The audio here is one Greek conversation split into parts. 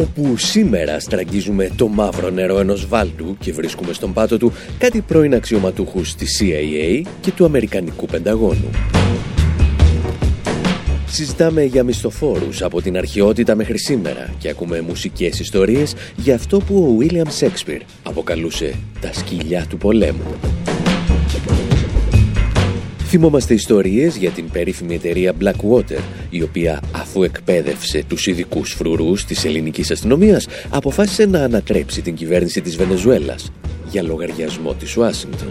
Όπου σήμερα στραγγίζουμε το μαύρο νερό ενός βάλτου και βρίσκουμε στον πάτο του κάτι πρώην αξιωματούχους της CIA και του Αμερικανικού Πενταγώνου. Συζητάμε για μισθοφόρους από την αρχαιότητα μέχρι σήμερα και ακούμε μουσικές ιστορίες για αυτό που ο William Shakespeare αποκαλούσε τα σκυλιά του πολέμου. Θυμόμαστε ιστορίες για την περίφημη εταιρεία Blackwater, η οποία αφού εκπαίδευσε τους ειδικούς φρουρούς της ελληνικής αστυνομίας, αποφάσισε να ανατρέψει την κυβέρνηση της Βενεζουέλας για λογαριασμό της Ουάσιγκτον.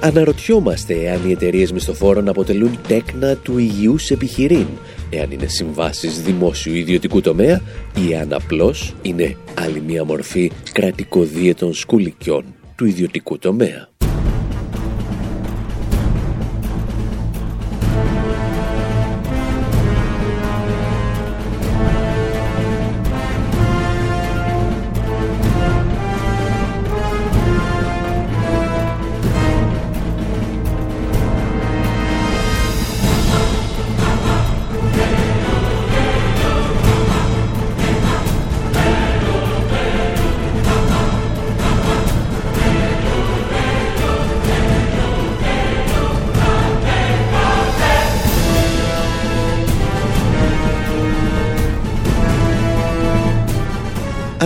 Αναρωτιόμαστε εάν οι εταιρείες μισθοφόρων αποτελούν τέκνα του υγιούς επιχειρήν, εάν είναι συμβάσεις δημόσιου ιδιωτικού τομέα ή αν απλώς είναι άλλη μια μορφή κρατικοδίαιτων σκουλικιών του ιδιωτικού τομέα.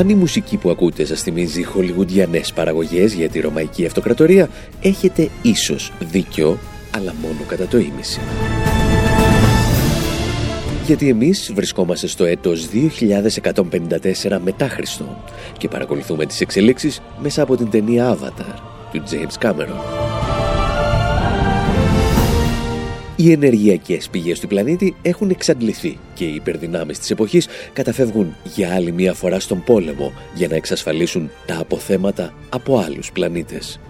Αν η μουσική που ακούτε σας θυμίζει χολιγουντιανές παραγωγές για τη Ρωμαϊκή Αυτοκρατορία, έχετε ίσως δίκιο, αλλά μόνο κατά το ίμιση. Γιατί εμείς βρισκόμαστε στο έτος 2154 μετά Χριστό και παρακολουθούμε τις εξελίξεις μέσα από την ταινία Avatar του James Cameron. Οι ενεργειακές πηγές του πλανήτη έχουν εξαντληθεί και οι υπερδυνάμεις της εποχής καταφεύγουν για άλλη μία φορά στον πόλεμο για να εξασφαλίσουν τα αποθέματα από άλλους πλανήτες.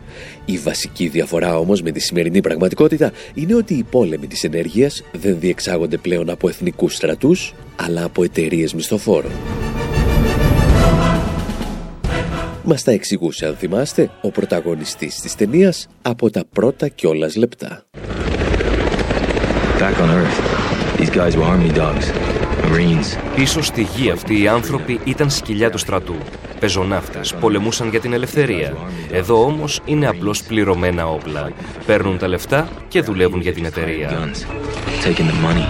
Η βασική διαφορά όμως με τη σημερινή πραγματικότητα είναι ότι οι πόλεμοι της ενέργειας δεν διεξάγονται πλέον από εθνικούς στρατούς, αλλά από εταιρείες μισθοφόρων. Μας τα εξηγούσε, αν θυμάστε, ο πρωταγωνιστής της ταινίας από τα πρώτα κιόλας λεπτά. Back on Earth, these guys were army dogs, marines. Πίσω στη γη αυτοί οι άνθρωποι ήταν σκυλιά του στρατού. Πεζοναύτες, πολεμούσαν για την ελευθερία. Εδώ όμως είναι απλώς πληρωμένα όπλα. Παίρνουν τα λεφτά και δουλεύουν για την εταιρεία. Guns, taking the money,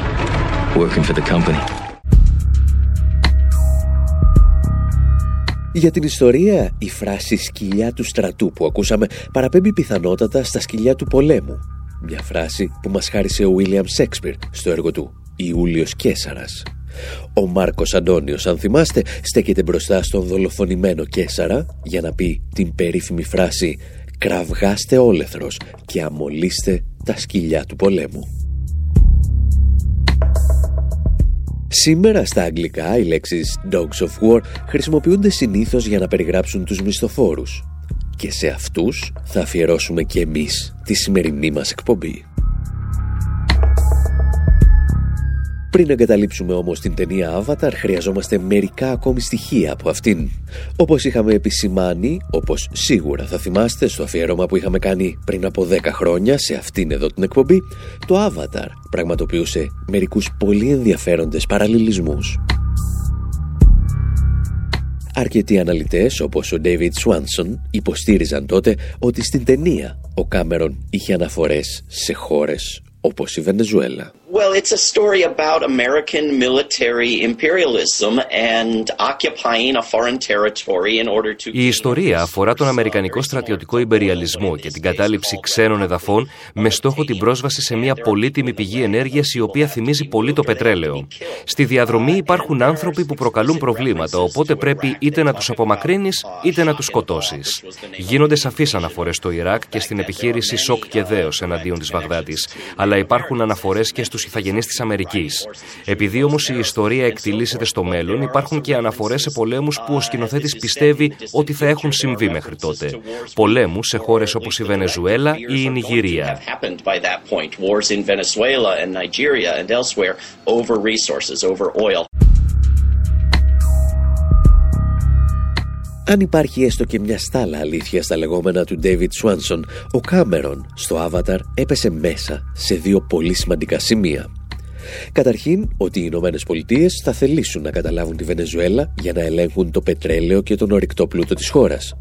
working for the company. Για την ιστορία, η φράση «σκυλιά του στρατού» που ακούσαμε παραπέμπει πιθανότατα στα σκυλιά του πολέμου μια φράση που μας χάρισε ο William Shakespeare στο έργο του «Ιούλιος Κέσαρας». Ο Μάρκος Αντώνιος, αν θυμάστε, στέκεται μπροστά στον δολοφονημένο Κέσαρα για να πει την περίφημη φράση «Κραυγάστε όλεθρος και αμολύστε τα σκυλιά του πολέμου». Σήμερα στα αγγλικά οι λέξεις «dogs of war» χρησιμοποιούνται συνήθως για να περιγράψουν τους μισθοφόρους και σε αυτούς θα αφιερώσουμε και εμείς τη σημερινή μας εκπομπή. Πριν εγκαταλείψουμε όμως την ταινία Avatar, χρειαζόμαστε μερικά ακόμη στοιχεία από αυτήν. Όπως είχαμε επισημάνει, όπως σίγουρα θα θυμάστε στο αφιέρωμα που είχαμε κάνει πριν από 10 χρόνια σε αυτήν εδώ την εκπομπή, το Avatar πραγματοποιούσε μερικούς πολύ ενδιαφέροντες παραλληλισμούς. Αρκετοί αναλυτές όπως ο David Swanson υποστήριζαν τότε ότι στην ταινία ο Κάμερον είχε αναφορές σε χώρες όπως η Βενεζουέλα. Well, it's a story about American military imperialism and occupying a foreign territory in order to... Η ιστορία αφορά τον Αμερικανικό στρατιωτικό υπεριαλισμό και την κατάληψη ξένων εδαφών με στόχο την πρόσβαση σε μια πολύτιμη πηγή ενέργειας η οποία θυμίζει πολύ το πετρέλαιο. Στη διαδρομή υπάρχουν άνθρωποι που προκαλούν προβλήματα, οπότε πρέπει είτε να τους απομακρύνεις είτε να τους σκοτώσεις. Γίνονται σαφείς αναφορές στο Ιράκ και στην επιχείρηση Σοκ και Δέος εναντίον της Βαγδάτης, αλλά υπάρχουν αναφορές και στους τους ηθαγενείς της Αμερικής. Επειδή όμως η ιστορία εκτιλήσεται στο μέλλον, υπάρχουν και αναφορές σε πολέμους που ο σκηνοθέτης πιστεύει ότι θα έχουν συμβεί μέχρι τότε. Πολέμους σε χώρες όπως η Βενεζουέλα ή η Νιγηρία. Αν υπάρχει έστω και μια στάλα αλήθεια στα λεγόμενα του David Swanson, ο Κάμερον στο Avatar έπεσε μέσα σε δύο πολύ σημαντικά σημεία. Καταρχήν, ότι οι Ηνωμένες Πολιτείες θα θελήσουν να καταλάβουν τη Βενεζουέλα για να ελέγχουν το πετρέλαιο και τον ορυκτό πλούτο της χώρας.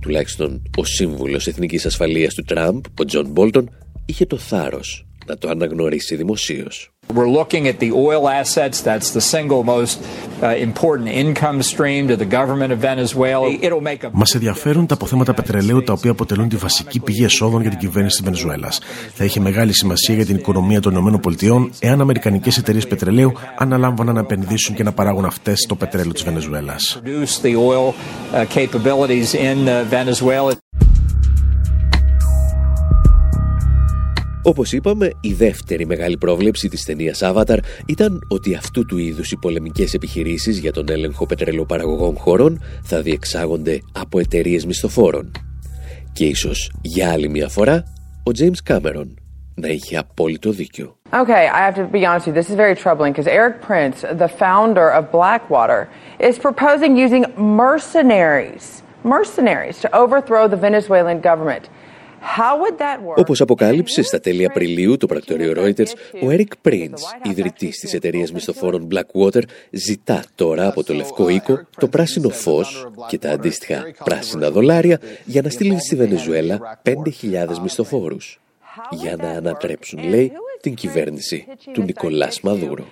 Τουλάχιστον ο σύμβουλος εθνικής ασφαλείας του Τραμπ, ο Τζον Μπόλτον, είχε το θάρρος να το αναγνωρίσει δημοσίως. We're looking at the oil assets. That's the single most uh, important income stream to the government of Venezuela. It'll make a... Μας ενδιαφέρουν τα αποθέματα πετρελαίου τα οποία αποτελούν τη βασική πηγή εσόδων για την κυβέρνηση της Βενεζουέλας. Θα είχε μεγάλη σημασία για την οικονομία των ΗΠΑ εάν αμερικανικές εταιρείες πετρελαίου αναλάμβαναν να επενδύσουν και να παράγουν αυτές το πετρέλαιο της Βενεζουέλας. Όπως είπαμε, η δεύτερη μεγάλη πρόβλεψη της ταινίας Avatar ήταν ότι αυτού του είδους οι πολεμικές επιχειρήσεις για τον έλεγχο πετρελαιοπαραγωγών χωρών θα διεξάγονται από εταιρείες μισθοφόρων. Και ίσως για άλλη μια φορά ο James Cameron να είχε απόλυτο δίκιο. Okay, I have to be honest with you. This is very troubling because Eric Prince, the founder of Blackwater, is proposing using mercenaries, mercenaries to overthrow the Venezuelan government. Όπως αποκάλυψες στα τέλη Απριλίου το πρακτορείο Reuters, ο Eric Prince, ιδρυτής της εταιρείας μισθοφόρων Blackwater, ζητά τώρα από το Λευκό Οίκο το πράσινο φως και τα αντίστοιχα πράσινα δολάρια για να στείλει στη Βενεζουέλα 5.000 μισθοφόρους. Για να ανατρέψουν, λέει, την κυβέρνηση του Νικολάς Μαδούρο.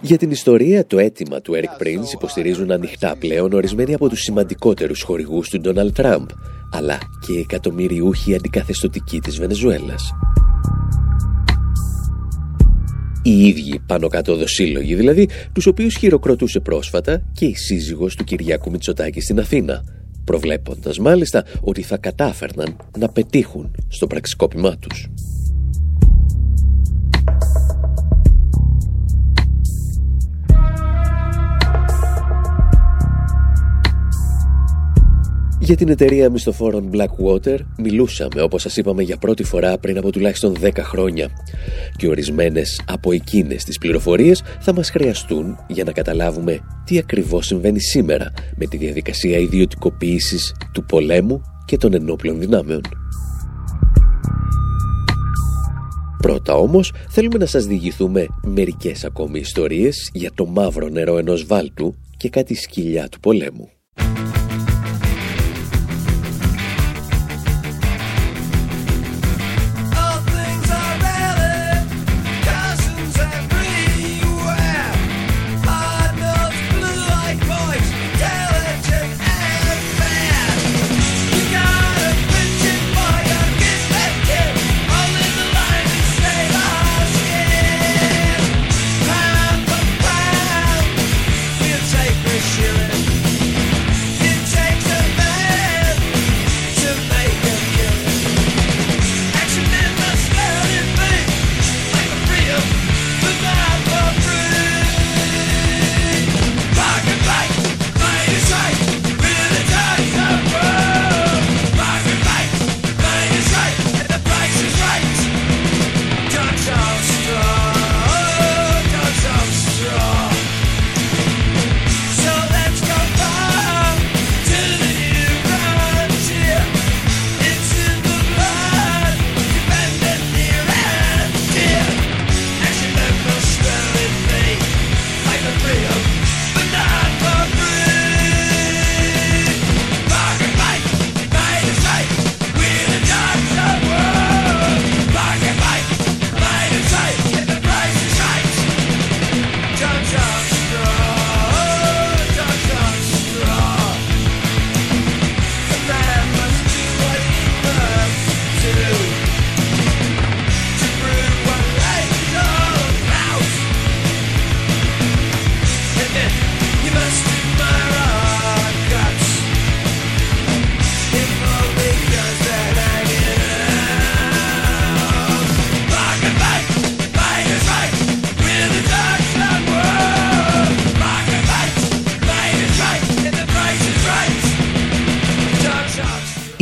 Για την ιστορία, το αίτημα του Eric Prince υποστηρίζουν ανοιχτά πλέον ορισμένοι από τους σημαντικότερους χορηγούς του Ντόναλτ Τραμπ, αλλά και εκατομμυριούχοι αντικαθεστοτικοί της Βενεζουέλας. Οι ίδιοι πάνω κάτω δοσύλλογοι δηλαδή, τους οποίους χειροκροτούσε πρόσφατα και η σύζυγος του Κυριάκου Μητσοτάκη στην Αθήνα, προβλέποντας μάλιστα ότι θα κατάφερναν να πετύχουν στο πραξικόπημά τους. Για την εταιρεία μισθοφόρων Blackwater μιλούσαμε, όπως σας είπαμε, για πρώτη φορά πριν από τουλάχιστον 10 χρόνια. Και ορισμένες από εκείνες τις πληροφορίες θα μας χρειαστούν για να καταλάβουμε τι ακριβώς συμβαίνει σήμερα με τη διαδικασία ιδιωτικοποίησης του πολέμου και των ενόπλων δυνάμεων. Πρώτα όμως θέλουμε να σας διηγηθούμε μερικές ακόμη ιστορίες για το μαύρο νερό ενός βάλτου και κάτι σκυλιά του πολέμου.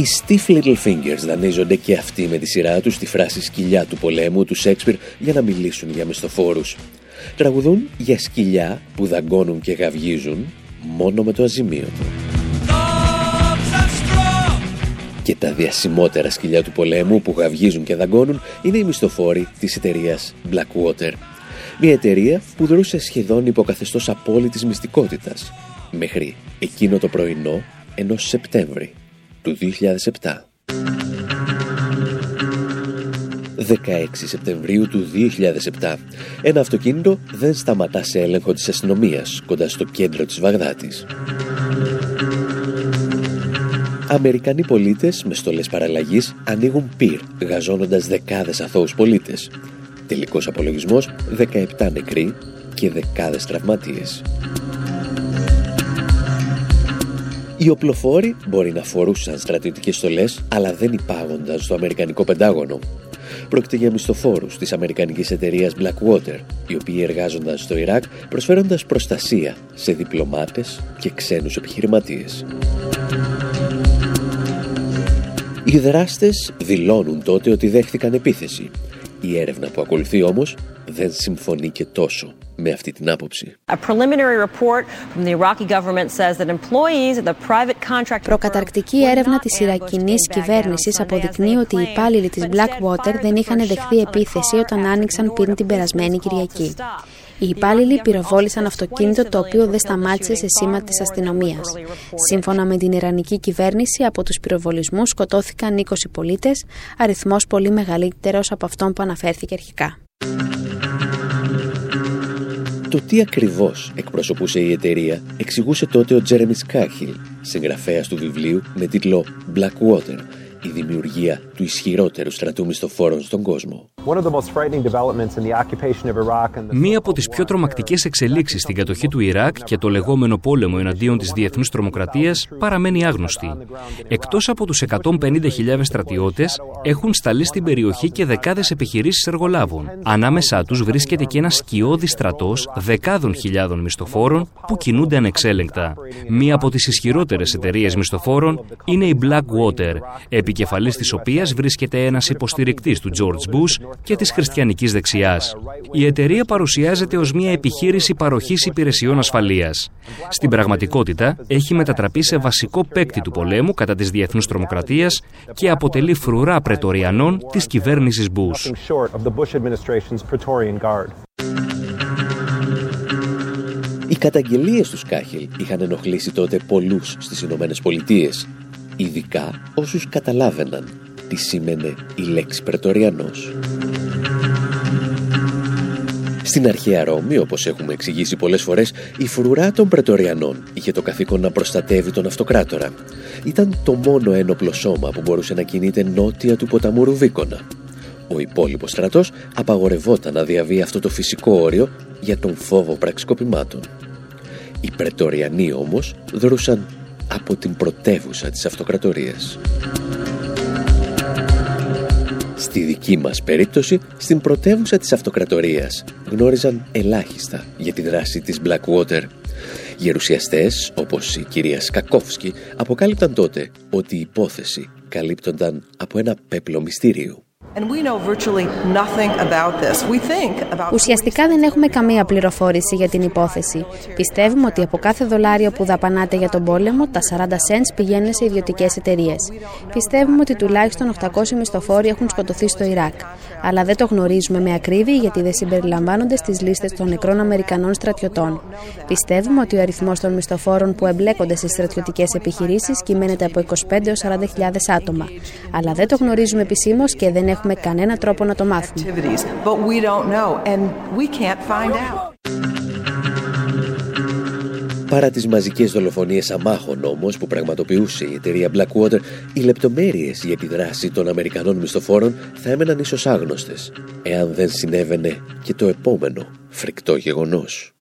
Οι Stiff Little Fingers δανείζονται και αυτοί με τη σειρά τους τη φράση σκυλιά του πολέμου του Σέξπιρ για να μιλήσουν για μισθοφόρους. Τραγουδούν για σκυλιά που δαγκώνουν και γαυγίζουν μόνο με το αζημίωτο. Και τα διασημότερα σκυλιά του πολέμου που γαυγίζουν και δαγκώνουν είναι οι μισθοφόροι της εταιρείας Blackwater. Μια εταιρεία που δρούσε σχεδόν υποκαθεστώς απόλυτης μυστικότητας μέχρι εκείνο το πρωινό ενός Σεπτέμβρη του 2007. 16 Σεπτεμβρίου του 2007, ένα αυτοκίνητο δεν σταματά σε έλεγχο της αστυνομίας κοντά στο κέντρο της Βαγδάτης. Αμερικανοί πολίτες με στολές παραλλαγής ανοίγουν πυρ, γαζώνοντας δεκάδες αθώους πολίτες. Τελικός απολογισμός 17 νεκροί και δεκάδες τραυματίες. Οι οπλοφόροι μπορεί να φορούσαν στρατιωτικές στολές, αλλά δεν υπάγονταν στο Αμερικανικό Πεντάγωνο. Πρόκειται για μισθοφόρους της Αμερικανικής εταιρείας Blackwater, οι οποίοι εργάζονταν στο Ιράκ προσφέροντας προστασία σε διπλωμάτες και ξένους επιχειρηματίες. Οι δράστες δηλώνουν τότε ότι δέχθηκαν επίθεση. Η έρευνα που ακολουθεί όμως δεν συμφωνεί και τόσο με αυτή την άποψη. Προκαταρκτική έρευνα της Ιρακινής κυβέρνησης αποδεικνύει ότι οι υπάλληλοι της Blackwater δεν είχαν δεχθεί επίθεση όταν άνοιξαν πύρν την περασμένη Κυριακή. Οι υπάλληλοι πυροβόλησαν αυτοκίνητο το οποίο δεν σταμάτησε σε σήμα της αστυνομίας. Σύμφωνα με την Ιρανική κυβέρνηση, από τους πυροβολισμούς σκοτώθηκαν 20 πολίτες, αριθμός πολύ μεγαλύτερος από αυτόν που αναφέρθηκε αρχικά. Το τι ακριβώς εκπροσωπούσε η εταιρεία εξηγούσε τότε ο Τζέρεμι Σκάχιλ, συγγραφέας του βιβλίου με τίτλο Blackwater, η δημιουργία του ισχυρότερου στρατού μισθοφόρων στον κόσμο. Μία από τις πιο τρομακτικές εξελίξεις στην κατοχή του Ιράκ και το λεγόμενο πόλεμο εναντίον της διεθνούς τρομοκρατίας παραμένει άγνωστη. Εκτός από τους 150.000 στρατιώτες, έχουν σταλεί στην περιοχή και δεκάδες επιχειρήσεις εργολάβων. Ανάμεσά τους βρίσκεται και ένας σκιώδη στρατός δεκάδων χιλιάδων μισθοφόρων που κινούνται ανεξέλεγκτα. Μία από τις ισχυρότερες εταιρείες μισθοφόρων είναι η Blackwater, επικεφαλής της οποίας βρίσκεται ένας υποστηρικτής του George Bush και της χριστιανικής δεξιάς. Η εταιρεία παρουσιάζεται ως μια επιχείρηση παροχής υπηρεσιών ασφαλείας. Στην πραγματικότητα έχει μετατραπεί σε βασικό παίκτη του πολέμου κατά της διεθνούς τρομοκρατίας και αποτελεί φρουρά πρετοριανών της κυβέρνησης Bush. Οι καταγγελίες του Σκάχελ είχαν ενοχλήσει τότε πολλούς στις Ηνωμένες Πολιτείες ειδικά όσους καταλάβαιναν τι σήμαινε η λέξη Πρετοριανός. Στην αρχαία Ρώμη, όπως έχουμε εξηγήσει πολλές φορές, η φρουρά των Πρετοριανών είχε το καθήκον να προστατεύει τον αυτοκράτορα. Ήταν το μόνο ένοπλο σώμα που μπορούσε να κινείται νότια του ποταμού Ρουβίκονα. Ο υπόλοιπος στρατός απαγορευόταν να διαβεί αυτό το φυσικό όριο για τον φόβο πραξικοπημάτων. Οι Πρετοριανοί όμως δρούσαν από την πρωτεύουσα της αυτοκρατορίας. Στη δική μας περίπτωση, στην πρωτεύουσα της αυτοκρατορίας γνώριζαν ελάχιστα για τη δράση της Blackwater. Γερουσιαστές, όπως η κυρία Σκακόφσκι, αποκάλυπταν τότε ότι η υπόθεση καλύπτονταν από ένα πέπλο μυστήριου. Ουσιαστικά δεν έχουμε καμία πληροφόρηση για την υπόθεση. Πιστεύουμε ότι από κάθε δολάριο που δαπανάτε για τον πόλεμο, τα 40 cents πηγαίνουν σε ιδιωτικές εταιρείες. Πιστεύουμε ότι τουλάχιστον 800 μισθοφόροι έχουν σκοτωθεί στο Ιράκ. Αλλά δεν το γνωρίζουμε με ακρίβεια γιατί δεν συμπεριλαμβάνονται στις λίστες των νεκρών Αμερικανών στρατιωτών. Πιστεύουμε ότι ο αριθμός των μισθοφόρων που εμπλέκονται σε στρατιωτικές επιχειρήσεις κυμαίνεται από 25 έως 40.000 άτομα. Αλλά δεν το γνωρίζουμε επισήμως και δεν έχουμε κανένα τρόπο να το μάθουμε. Παρά τις μαζικές δολοφονίες αμάχων όμως που πραγματοποιούσε η εταιρεία Blackwater, οι λεπτομέρειες για τη δράση των Αμερικανών μισθοφόρων θα έμεναν ίσως άγνωστες, εάν δεν συνέβαινε και το επόμενο φρικτό γεγονός.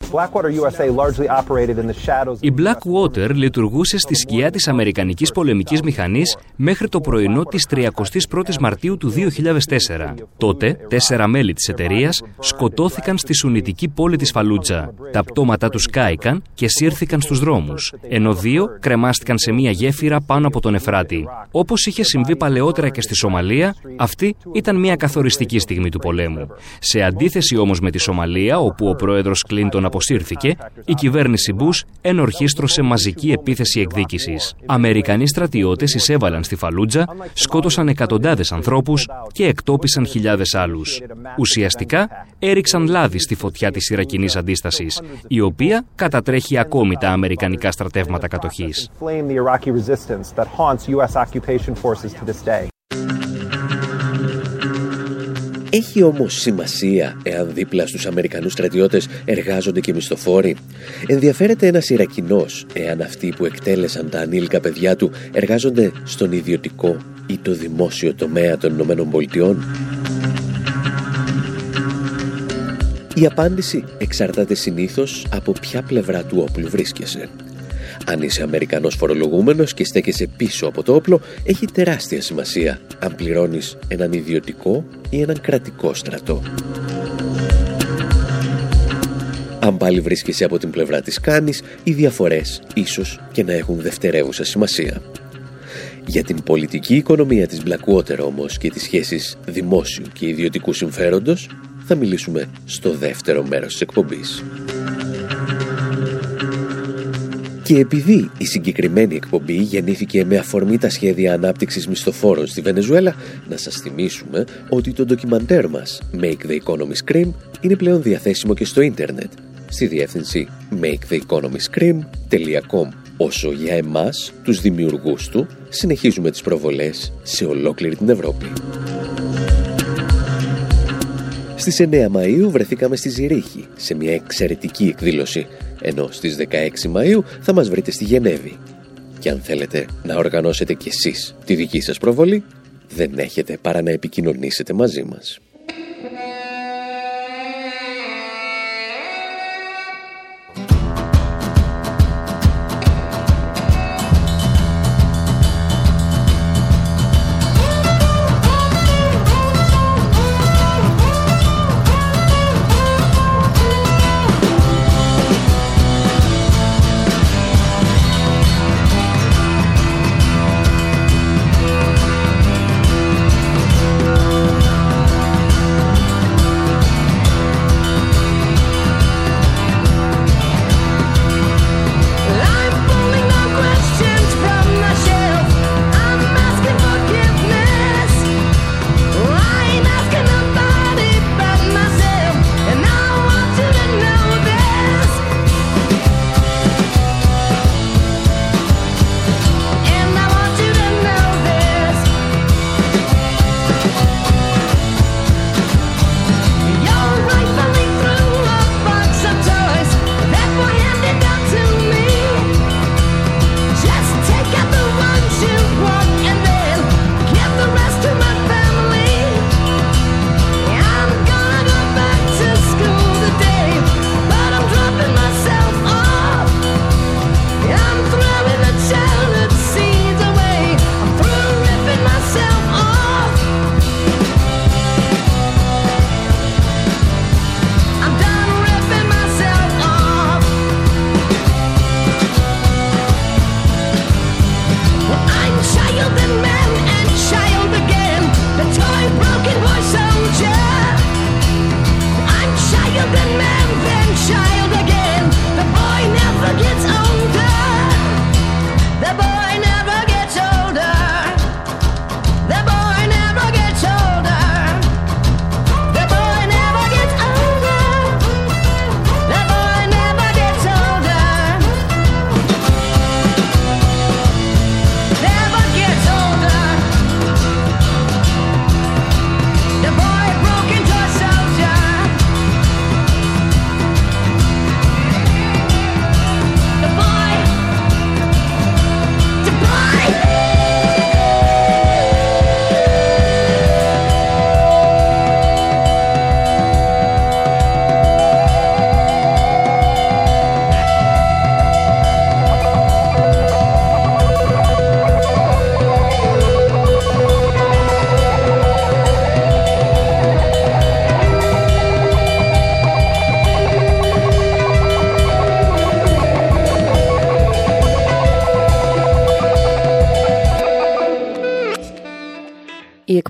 Η Blackwater λειτουργούσε στη σκιά της Αμερικανικής πολεμικής μηχανής μέχρι το πρωινό της 31ης Μαρτίου του 2004. Τότε, τέσσερα μέλη της εταιρείας σκοτώθηκαν στη σουνητική πόλη της Φαλούτζα. Τα πτώματά τους κάηκαν και σύρθηκαν στους δρόμους, ενώ δύο κρεμάστηκαν σε μία γέφυρα πάνω από τον Εφράτη. Όπως είχε συμβεί παλαιότερα και στη Σομαλία, αυτή ήταν μια καθοριστική στιγμή του πολέμου. Σε αντίθεση όμως με τη Σομαλία, όπου ο πρόεδρος Κλίντον αποσύρθηκε, η κυβέρνηση Μπούς ενορχίστρωσε μαζική επίθεση εκδίκησης. Αμερικανοί στρατιώτες εισέβαλαν στη Φαλούτζα, σκότωσαν εκατοντάδες ανθρώπους και εκτόπισαν χιλιάδες άλλους. Ουσιαστικά έριξαν λάδι στη φωτιά της Ιρακινής αντίστασης, η οποία κατατρέχει ακόμη τα αμερικανικά στρατεύματα κατοχής. Έχει όμως σημασία εάν δίπλα στους Αμερικανούς στρατιώτες εργάζονται και μισθοφόροι. Ενδιαφέρεται ένας Ιρακινός εάν αυτοί που εκτέλεσαν τα ανήλικα παιδιά του εργάζονται στον ιδιωτικό ή το δημόσιο τομέα των Ηνωμένων Πολιτειών. Η απάντηση εξαρτάται συνήθως από ποια πλευρά του όπλου βρίσκεσαι. Αν είσαι Αμερικανός φορολογούμενος και στέκεσαι πίσω από το όπλο, έχει τεράστια σημασία αν πληρώνεις έναν ιδιωτικό ή έναν κρατικό στρατό. Αν πάλι βρίσκεσαι από την πλευρά της κάνης, οι διαφορές ίσως και να έχουν δευτερεύουσα σημασία. Για την πολιτική οικονομία της Blackwater όμως και τις σχέσεις δημόσιου και ιδιωτικού συμφέροντος θα μιλήσουμε στο δεύτερο μέρος της εκπομπής. Και επειδή η συγκεκριμένη εκπομπή γεννήθηκε με αφορμή τα σχέδια ανάπτυξης μισθοφόρων στη Βενεζουέλα, να σας θυμίσουμε ότι το ντοκιμαντέρ μας Make the Economy Scream είναι πλέον διαθέσιμο και στο ίντερνετ, στη διεύθυνση maketheeconomyscream.com όσο για εμάς, τους δημιουργούς του, συνεχίζουμε τις προβολές σε ολόκληρη την Ευρώπη. Στις 9 Μαΐου βρεθήκαμε στη Ζηρίχη, σε μια εξαιρετική εκδήλωση ενώ στις 16 Μαΐου θα μας βρείτε στη Γενέβη. Και αν θέλετε να οργανώσετε κι εσείς τη δική σας προβολή, δεν έχετε παρά να επικοινωνήσετε μαζί μας.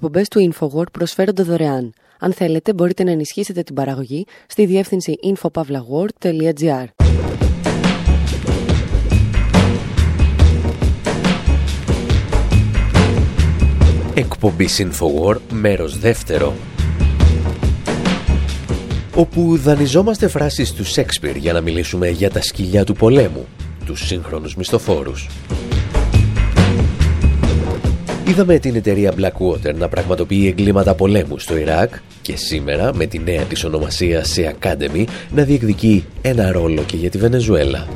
Οι εκπομπές του InfoWord προσφέρονται δωρεάν. Αν θέλετε μπορείτε να ενισχύσετε την παραγωγή στη διεύθυνση infopavlagor.gr Εκπομπή InfoWord, μέρος δεύτερο όπου δανειζόμαστε φράσεις του Σέξπιρ για να μιλήσουμε για τα σκυλιά του πολέμου, τους σύγχρονους μισθοφόρους. Είδαμε την εταιρεία Blackwater να πραγματοποιεί εγκλήματα πολέμου στο Ιράκ και σήμερα με τη νέα της ονομασία σε Academy να διεκδικεί ένα ρόλο και για τη Βενεζουέλα.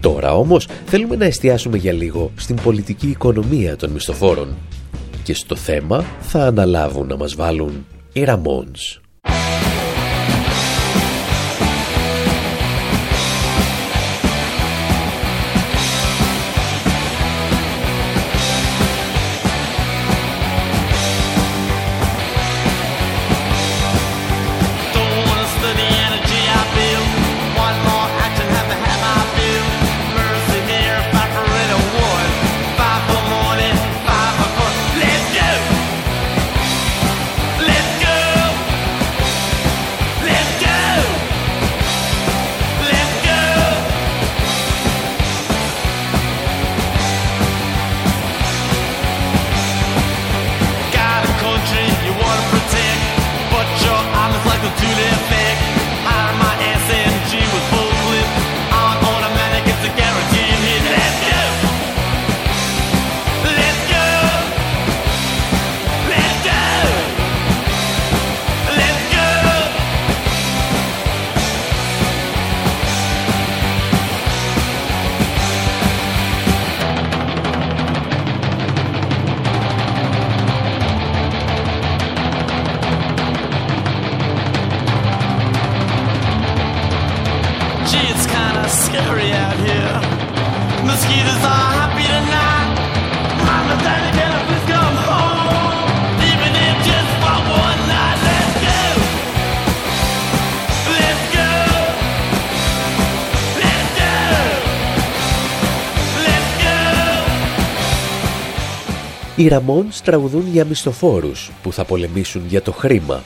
Τώρα όμως θέλουμε να εστιάσουμε για λίγο στην πολιτική οικονομία των μισθοφόρων και στο θέμα θα αναλάβουν να μας βάλουν οι Ramones. Οι Ραμόνς τραγουδούν για μισθοφόρους που θα πολεμήσουν για το χρήμα.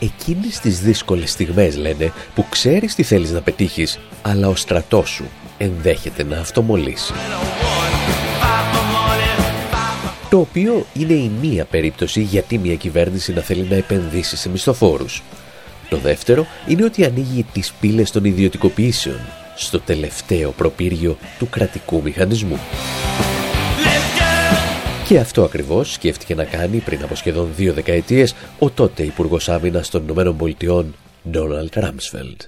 Εκείνες τις δύσκολες στιγμές λένε που ξέρεις τι θέλεις να πετύχεις, αλλά ο στρατός σου ενδέχεται να αυτομολύσει. Το οποίο είναι η μία περίπτωση γιατί μια κυβέρνηση να θέλει να επενδύσει σε μισθοφόρους. Το δεύτερο είναι ότι ανοίγει τις πύλες των ιδιωτικοποιήσεων στο τελευταίο προπύργιο του κρατικού μηχανισμού. Και αυτό ακριβώς σκέφτηκε να κάνει πριν από σχεδόν δύο δεκαετίες ο τότε Υπουργός Άμυνας των Ηνωμένων Πολιτειών, Ντόναλτ Ράμσφελντ.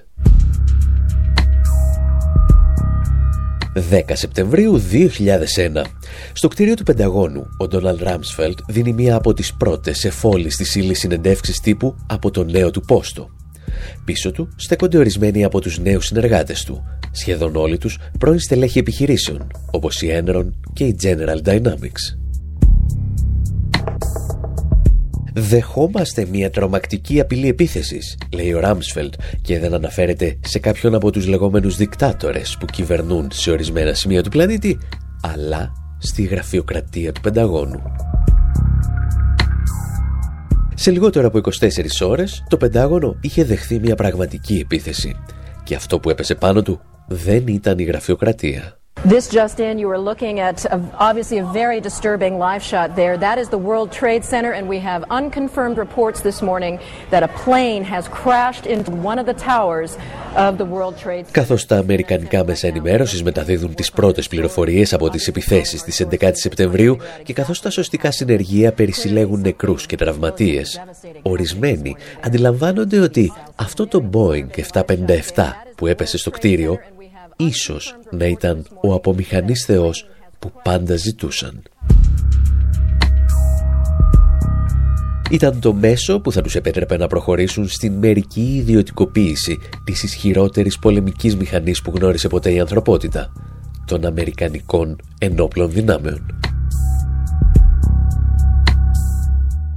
10 Σεπτεμβρίου 2001. Στο κτίριο του Πενταγώνου, ο Ντόναλτ Ράμσφελτ δίνει μία από τις πρώτες εφόλεις της ύλης συνεντεύξεις τύπου από το νέο του πόστο. Πίσω του στέκονται ορισμένοι από τους νέους συνεργάτες του, σχεδόν όλοι τους πρώην στελέχη επιχειρήσεων, όπως η Enron και η General Dynamics. Δεχόμαστε μια τρομακτική απειλή επίθεσης, λέει ο Ράμσφελτ και δεν αναφέρεται σε κάποιον από τους λεγόμενους δικτάτορες που κυβερνούν σε ορισμένα σημεία του πλανήτη, αλλά στη γραφειοκρατία του Πενταγώνου. Σε λιγότερο από 24 ώρες, το Πεντάγωνο είχε δεχθεί μια πραγματική επίθεση και αυτό που έπεσε πάνω του δεν ήταν η γραφειοκρατία. This just in, you are looking at a, obviously a very disturbing live shot there. That is the World Trade Center, and we have unconfirmed reports this morning that a plane has crashed into one of the towers of the World Trade Center. Καθώς τα αμερικανικά μέσα ενημέρωσης μεταδίδουν τις πρώτες πληροφορίες από τις επιθέσεις της 11 Σεπτεμβρίου και καθώς τα σωστικά συνεργεία περισυλλέγουν νεκρούς και τραυματίες, ορισμένοι αντιλαμβάνονται ότι αυτό το Boeing 757 που έπεσε στο κτίριο ίσως να ήταν ο απομηχανής θεός που πάντα ζητούσαν. Ήταν το μέσο που θα τους επέτρεπε να προχωρήσουν στην μερική ιδιωτικοποίηση της ισχυρότερης πολεμικής μηχανής που γνώρισε ποτέ η ανθρωπότητα, των Αμερικανικών ενόπλων δυνάμεων.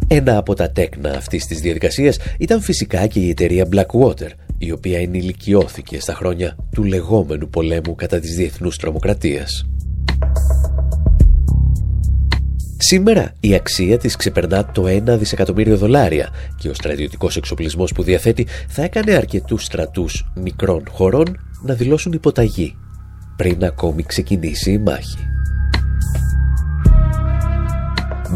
Ένα από τα τέκνα αυτής της διαδικασίας ήταν φυσικά και η εταιρεία Blackwater, η οποία ενηλικιώθηκε στα χρόνια του λεγόμενου πολέμου κατά της διεθνούς τρομοκρατίας. Σήμερα η αξία της ξεπερνά το 1 δισεκατομμύριο δολάρια και ο στρατιωτικός εξοπλισμός που διαθέτει θα έκανε αρκετούς στρατούς μικρών χωρών να δηλώσουν υποταγή πριν ακόμη ξεκινήσει η μάχη.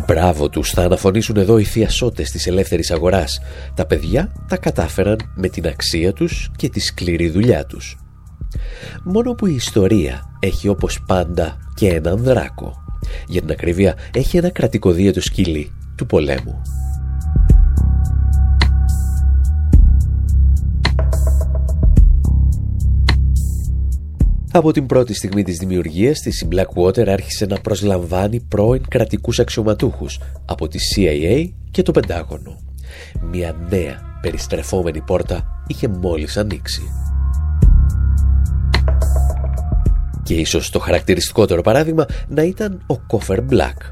Μπράβο τους, θα αναφωνήσουν εδώ οι θειασότες της ελεύθερης αγοράς. Τα παιδιά τα κατάφεραν με την αξία τους και τη σκληρή δουλειά τους. Μόνο που η ιστορία έχει όπως πάντα και έναν δράκο. Για την ακρίβεια έχει ένα κρατικοδίαιτο σκυλί του πολέμου. Από την πρώτη στιγμή της δημιουργίας της η Blackwater άρχισε να προσλαμβάνει πρώην κρατικούς αξιωματούχους από τη CIA και το Πεντάγωνο. Μια νέα περιστρεφόμενη πόρτα είχε μόλις ανοίξει. Και ίσως το χαρακτηριστικότερο παράδειγμα να ήταν ο Κόφερ Μπλακ.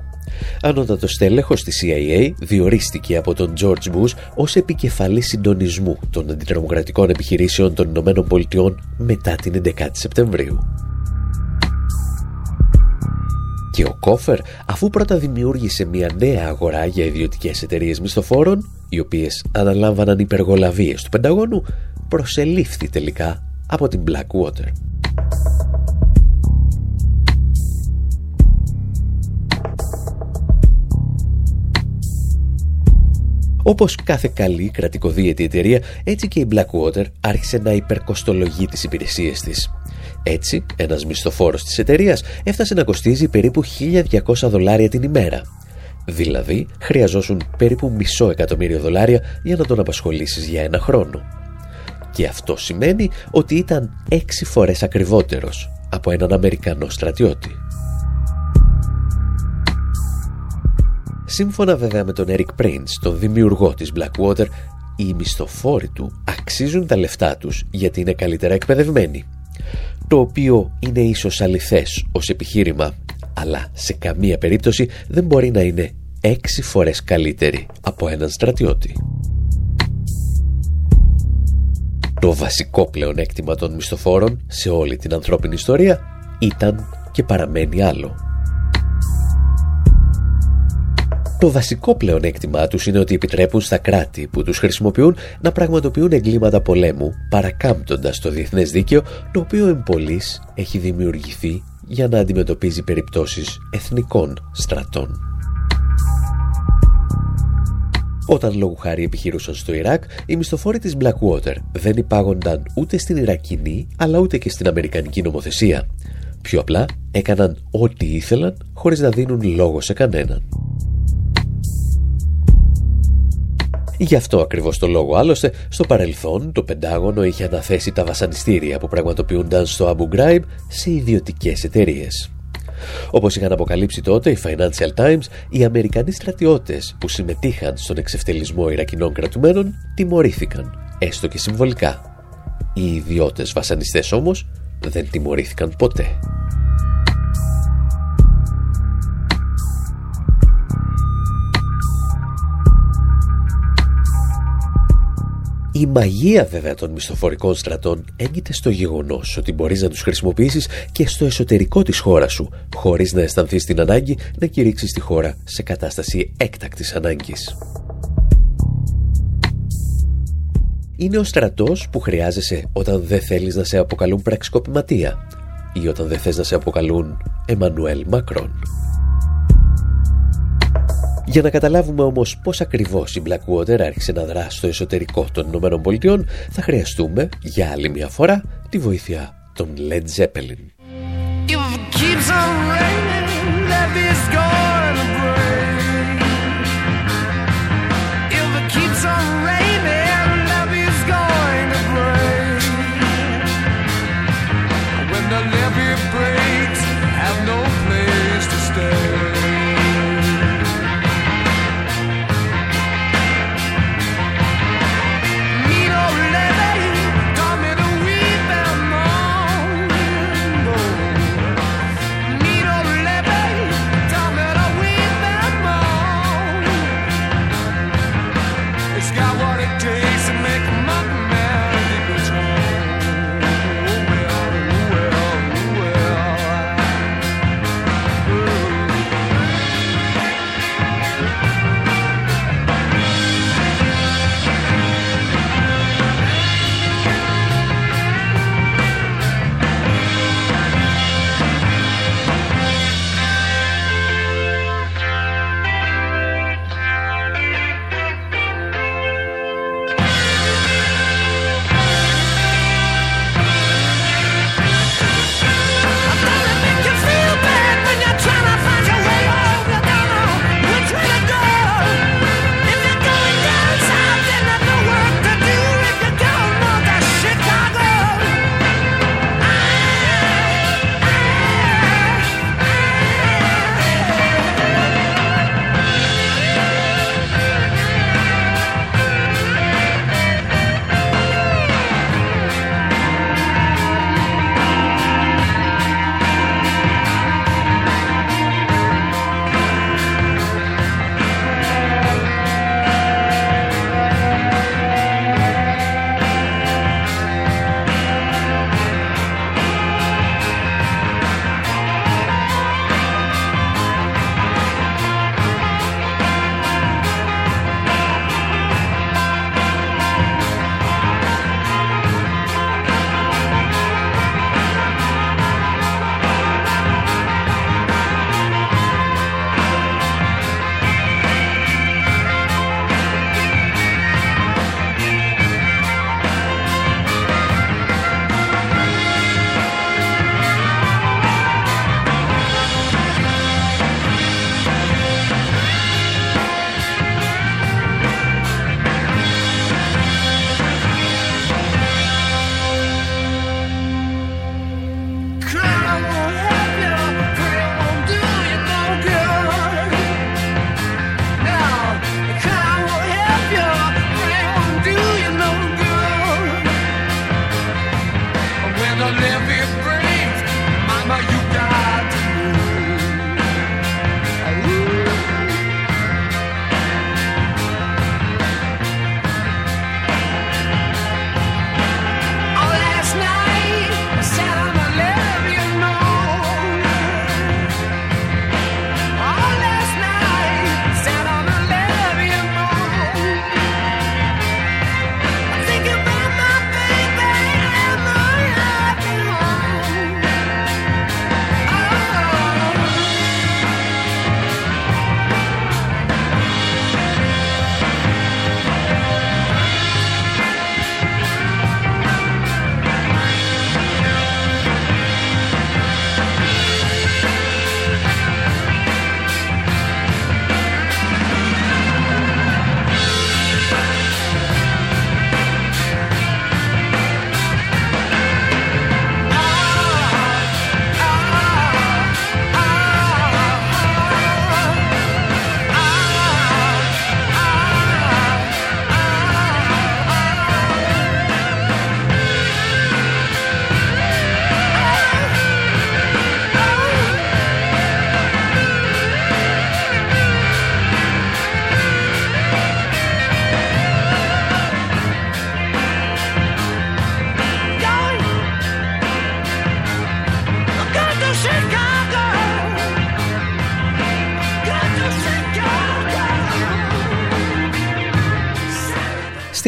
Ανώτατο στέλεχος της CIA διορίστηκε από τον George Bush ως επικεφαλής συντονισμού των αντιτρομοκρατικών επιχειρήσεων των Ηνωμένων Πολιτειών μετά την 11η Σεπτεμβρίου. Και ο Κόφερ, αφού πρώτα δημιούργησε μια νέα αγορά για ιδιωτικές εταιρείες μισθοφόρων, οι οποίες αναλάμβαναν υπεργολαβίες του Πενταγώνου, προσελήφθη τελικά από την Blackwater. Όπως κάθε καλή κρατικοδίαιτη εταιρεία, έτσι και η Blackwater άρχισε να υπερκοστολογεί τις υπηρεσίες της. Έτσι, ένας μισθοφόρος της εταιρείας έφτασε να κοστίζει περίπου 1.200 δολάρια την ημέρα. Δηλαδή, χρειαζόσουν περίπου μισό εκατομμύριο δολάρια για να τον απασχολήσεις για ένα χρόνο. Και αυτό σημαίνει ότι ήταν έξι φορές ακριβότερος από έναν Αμερικανό στρατιώτη. Σύμφωνα βέβαια με τον Eric Prince, τον δημιουργό της Blackwater, οι μισθοφόροι του αξίζουν τα λεφτά τους γιατί είναι καλύτερα εκπαιδευμένοι. Το οποίο είναι ίσως αληθές ως επιχείρημα, αλλά σε καμία περίπτωση δεν μπορεί να είναι έξι φορές καλύτεροι από έναν στρατιώτη. Το βασικό πλεονέκτημα των μισθοφόρων σε όλη την ανθρώπινη ιστορία ήταν και παραμένει άλλο. Το βασικό πλεονέκτημά τους είναι ότι επιτρέπουν στα κράτη που τους χρησιμοποιούν να πραγματοποιούν εγκλήματα πολέμου παρακάμπτοντας το διεθνές δίκαιο το οποίο εμπολής έχει δημιουργηθεί για να αντιμετωπίζει περιπτώσεις εθνικών στρατών. Όταν λόγου χάρη επιχειρούσαν στο Ιράκ, οι μισθοφόροι της Blackwater δεν υπάγονταν ούτε στην Ιρακινή αλλά ούτε και στην Αμερικανική νομοθεσία. Πιο απλά έκαναν ό,τι ήθελαν χωρίς να δίνουν λόγο σε κανέναν. Γι' αυτό ακριβώς το λόγο άλλωστε, στο παρελθόν το Πεντάγωνο είχε αναθέσει τα βασανιστήρια που πραγματοποιούνταν στο Abu Ghraib σε ιδιωτικές εταιρείες. Όπως είχαν αποκαλύψει τότε οι Financial Times, οι Αμερικανοί στρατιώτες που συμμετείχαν στον εξευτελισμό Ιρακινών κρατουμένων τιμωρήθηκαν, έστω και συμβολικά. Οι ιδιώτες βασανιστές όμως δεν τιμωρήθηκαν ποτέ. Η μαγεία βέβαια των μισθοφορικών στρατών έγκυται στο γεγονός ότι μπορείς να τους χρησιμοποιήσεις και στο εσωτερικό της χώρας σου, χωρίς να αισθανθείς την ανάγκη να κηρύξεις τη χώρα σε κατάσταση έκτακτης ανάγκης. Είναι ο στρατός που χρειάζεσαι όταν δεν θέλεις να σε αποκαλούν πραξικοπηματία ή όταν δεν θες να σε αποκαλούν Εμμανουέλ Μακρόν. Για να καταλάβουμε όμως πώς ακριβώς η Blackwater άρχισε να δράσει στο εσωτερικό των Ηνωμένων Πολιτειών, θα χρειαστούμε για άλλη μια φορά τη βοήθεια των Led Zeppelin.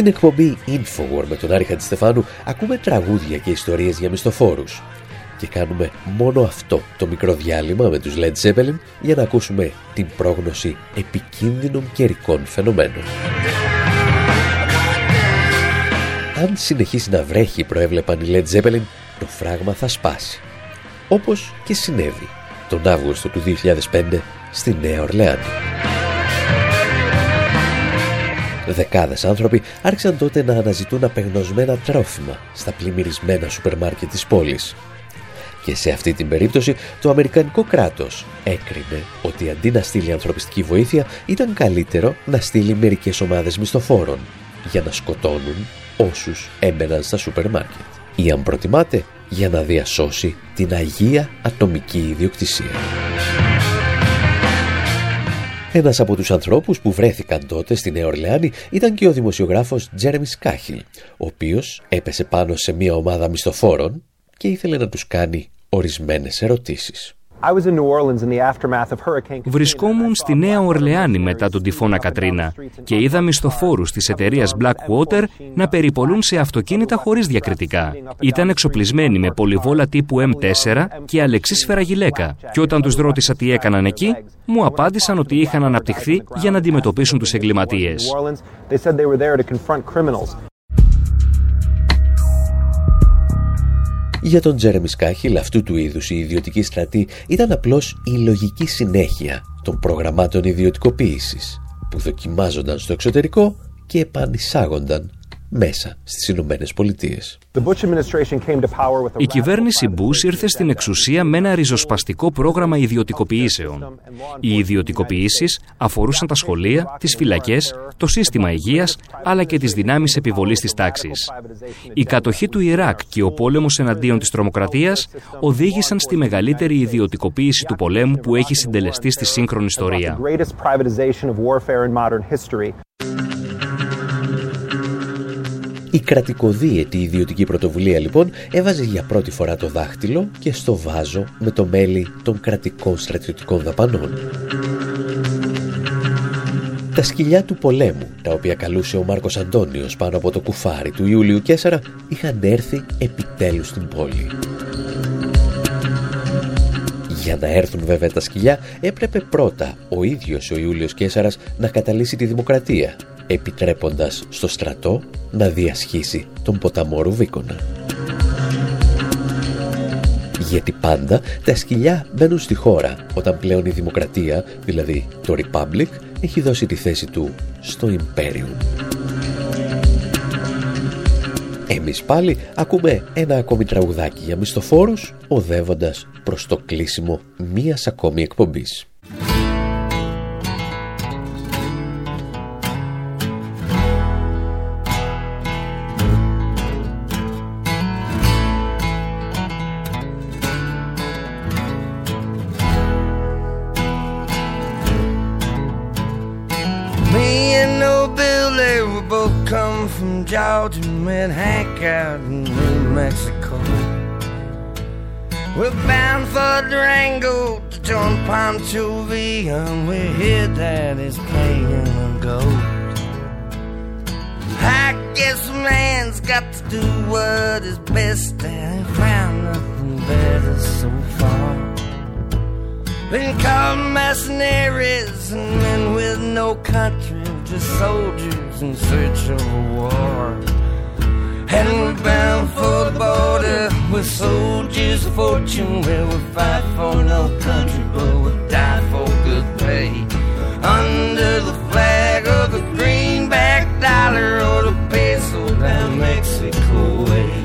Στην εκπομπή Infowar με τον Άρη Χατζηστεφάνου ακούμε τραγούδια και ιστορίες για μισθοφόρους. Και κάνουμε μόνο αυτό το μικρό διάλειμμα με τους Led Zeppelin για να ακούσουμε την πρόγνωση επικίνδυνων καιρικών φαινομένων. Αν συνεχίσει να βρέχει, προέβλεπαν οι Led Zeppelin, το φράγμα θα σπάσει. Όπως και συνέβη τον Αύγουστο του 2005 στη Νέα Ορλεάνη. Δεκάδες άνθρωποι άρχισαν τότε να αναζητούν απεγνωσμένα τρόφιμα στα πλημμυρισμένα σούπερ μάρκετ της πόλης. Και σε αυτή την περίπτωση το Αμερικανικό κράτος έκρινε ότι αντί να στείλει ανθρωπιστική βοήθεια ήταν καλύτερο να στείλει μερικές ομάδες μισθοφόρων για να σκοτώνουν όσους έμπαιναν στα σούπερ μάρκετ. Ή αν προτιμάτε για να διασώσει την αγία ατομική ιδιοκτησία. Ένας από τους ανθρώπους που βρέθηκαν τότε στη Νέα Ορλεάνη ήταν και ο δημοσιογράφος Τζέρεμι Σκάχιλ, ο οποίος έπεσε πάνω σε μια ομάδα μισθοφόρων και ήθελε να τους κάνει ορισμένες ερωτήσεις. Βρισκόμουν στη Νέα Ορλεάνη μετά τον τυφώνα Κατρίνα και είδα μισθοφόρου τη εταιρεία Blackwater να περιπολούν σε αυτοκίνητα χωρί διακριτικά. Ήταν εξοπλισμένοι με πολυβόλα τύπου M4 και αλεξίσφαιρα γυλαίκα. Και όταν του ρώτησα τι έκαναν εκεί, μου απάντησαν ότι είχαν αναπτυχθεί για να αντιμετωπίσουν του εγκληματίε. Για τον Τζέρεμι Σκάχιλ αυτού του είδους η ιδιωτική στρατή ήταν απλώς η λογική συνέχεια των προγραμμάτων ιδιωτικοποίησης που δοκιμάζονταν στο εξωτερικό και επανεισάγονταν μέσα στις Ηνωμένε Πολιτείες. Η κυβέρνηση Μπούς ήρθε στην εξουσία με ένα ριζοσπαστικό πρόγραμμα ιδιωτικοποιήσεων. Οι ιδιωτικοποιήσεις αφορούσαν τα σχολεία, τις φυλακές, το σύστημα υγείας, αλλά και τις δυνάμεις επιβολής της τάξης. Η κατοχή του Ιράκ και ο πόλεμος εναντίον της τρομοκρατίας οδήγησαν στη μεγαλύτερη ιδιωτικοποίηση του πολέμου που έχει συντελεστεί στη σύγχρονη ιστορία. Η κρατικοδίαιτη ιδιωτική πρωτοβουλία λοιπόν έβαζε για πρώτη φορά το δάχτυλο και στο βάζο με το μέλι των κρατικών στρατιωτικών δαπανών. Τα σκυλιά του πολέμου, τα οποία καλούσε ο Μάρκος Αντώνιος πάνω από το κουφάρι του Ιούλιου Κέσσαρα, είχαν έρθει επιτέλους στην πόλη. Για να έρθουν βέβαια τα σκυλιά έπρεπε πρώτα ο ίδιος ο Ιούλιος Κέσσαρας να καταλύσει τη δημοκρατία επιτρέποντας στο στρατό να διασχίσει τον ποταμό Ρουβίκονα. Γιατί πάντα τα σκυλιά μπαίνουν στη χώρα όταν πλέον η δημοκρατία, δηλαδή το Republic, έχει δώσει τη θέση του στο Imperium. Εμείς πάλι ακούμε ένα ακόμη τραγουδάκι για μισθοφόρους, οδεύοντας προς το κλείσιμο μίας ακόμη εκπομπής. Georgia met Hank out in New Mexico. We're bound for Durango to join Pancho Villa, and we hear that it's playing a go. I guess man's got to do what is best, and I found nothing better so far. Been called mercenaries and men with no country, just soldiers in search of a war. And we're bound for the border with soldiers of fortune where we fight for no country but we die for good pay. Under the flag of the greenback dollar or the peso down Mexico way.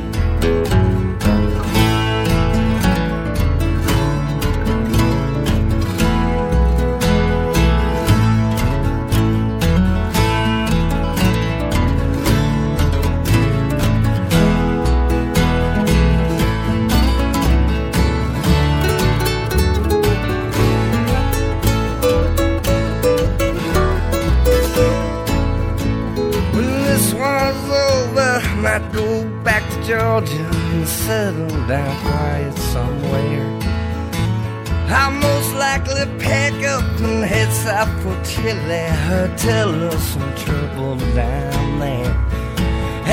Georgia and settle down quiet somewhere. I'll most likely pack up and head south for Chile. Tell us some trouble down there.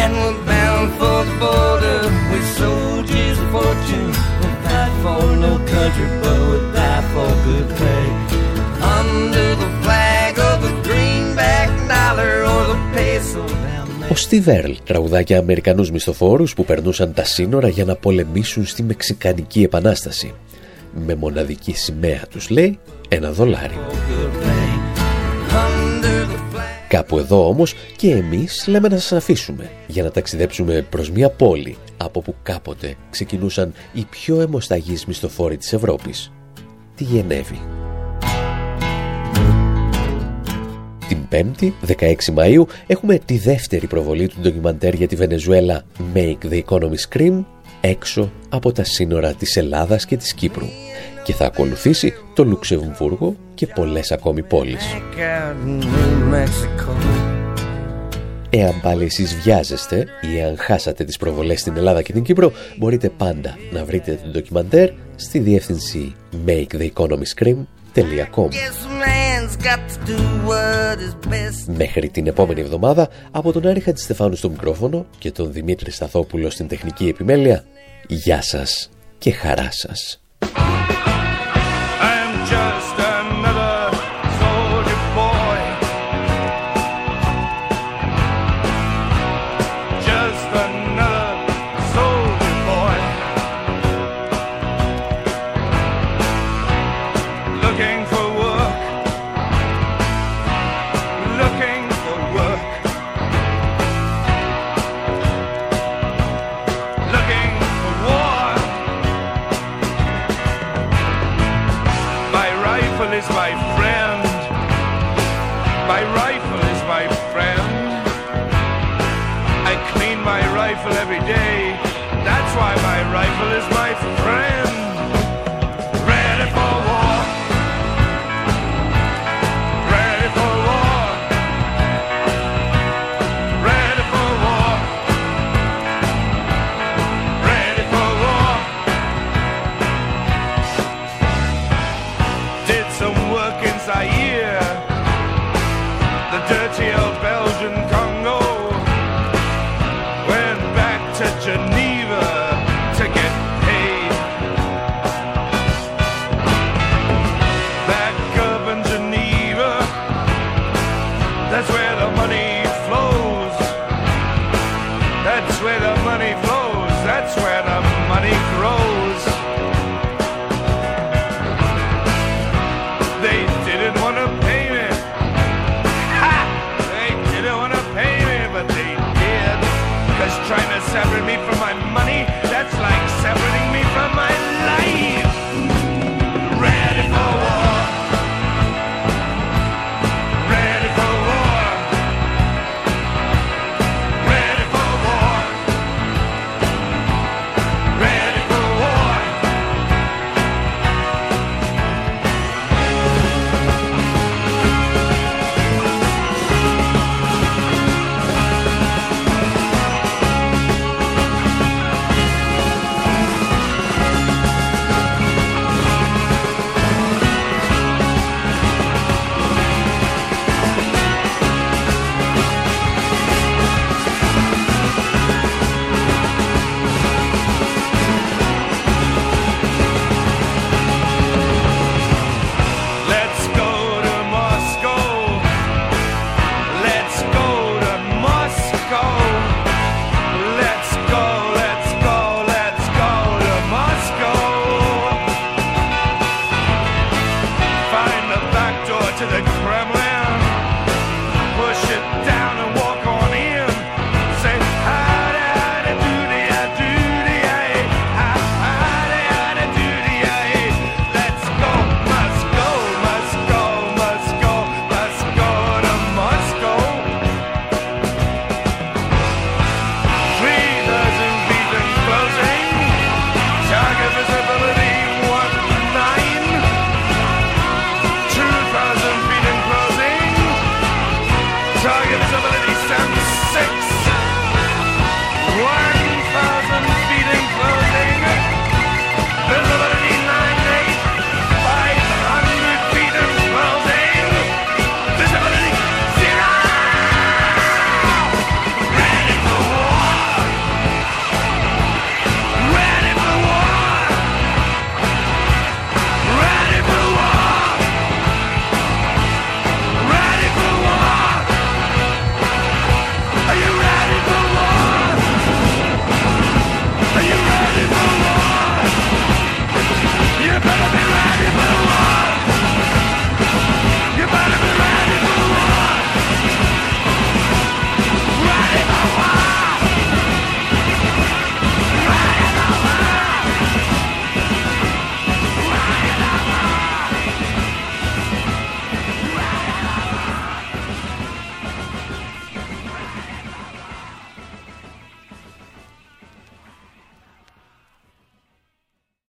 and we're bound for the border with soldiers of fortune. We'll fight for no country, but we'll die for good pay. Under the flag of the greenback dollar or the peso. Ο Steve Earle τραγουδάκια Αμερικανούς μισθοφόρους που περνούσαν τα σύνορα για να πολεμήσουν στη Μεξικανική Επανάσταση. Με μοναδική σημαία τους λέει ένα δολάριο. Κάπου εδώ όμως και εμείς λέμε να σας αφήσουμε για να ταξιδέψουμε προς μια πόλη από που κάποτε ξεκινούσαν οι πιο αιμοσταγείς μισθοφόροι της Ευρώπης. Τη Γενέβη. 5η, 16 Μαΐου, έχουμε τη δεύτερη προβολή του ντοκιμαντέρ για τη Βενεζουέλα. Make the Economy Scream έξω από τα σύνορα της Ελλάδας και της Κύπρου. Και θα ακολουθήσει το Λουξεμβούργο και πολλές ακόμη πόλεις. Εάν πάλι εσείς βιάζεστε ή εάν χάσατε τις προβολές στην Ελλάδα και την Κύπρο, μπορείτε πάντα να βρείτε την ντοκιμαντέρ στη διεύθυνση maketheeconomyscream.com Μέχρι την επόμενη εβδομάδα, από τον Άρη Χατζηστεφάνου στο μικρόφωνο και τον Δημήτρη Σταθόπουλο στην τεχνική επιμέλεια, γεια σας και χαρά σας. some work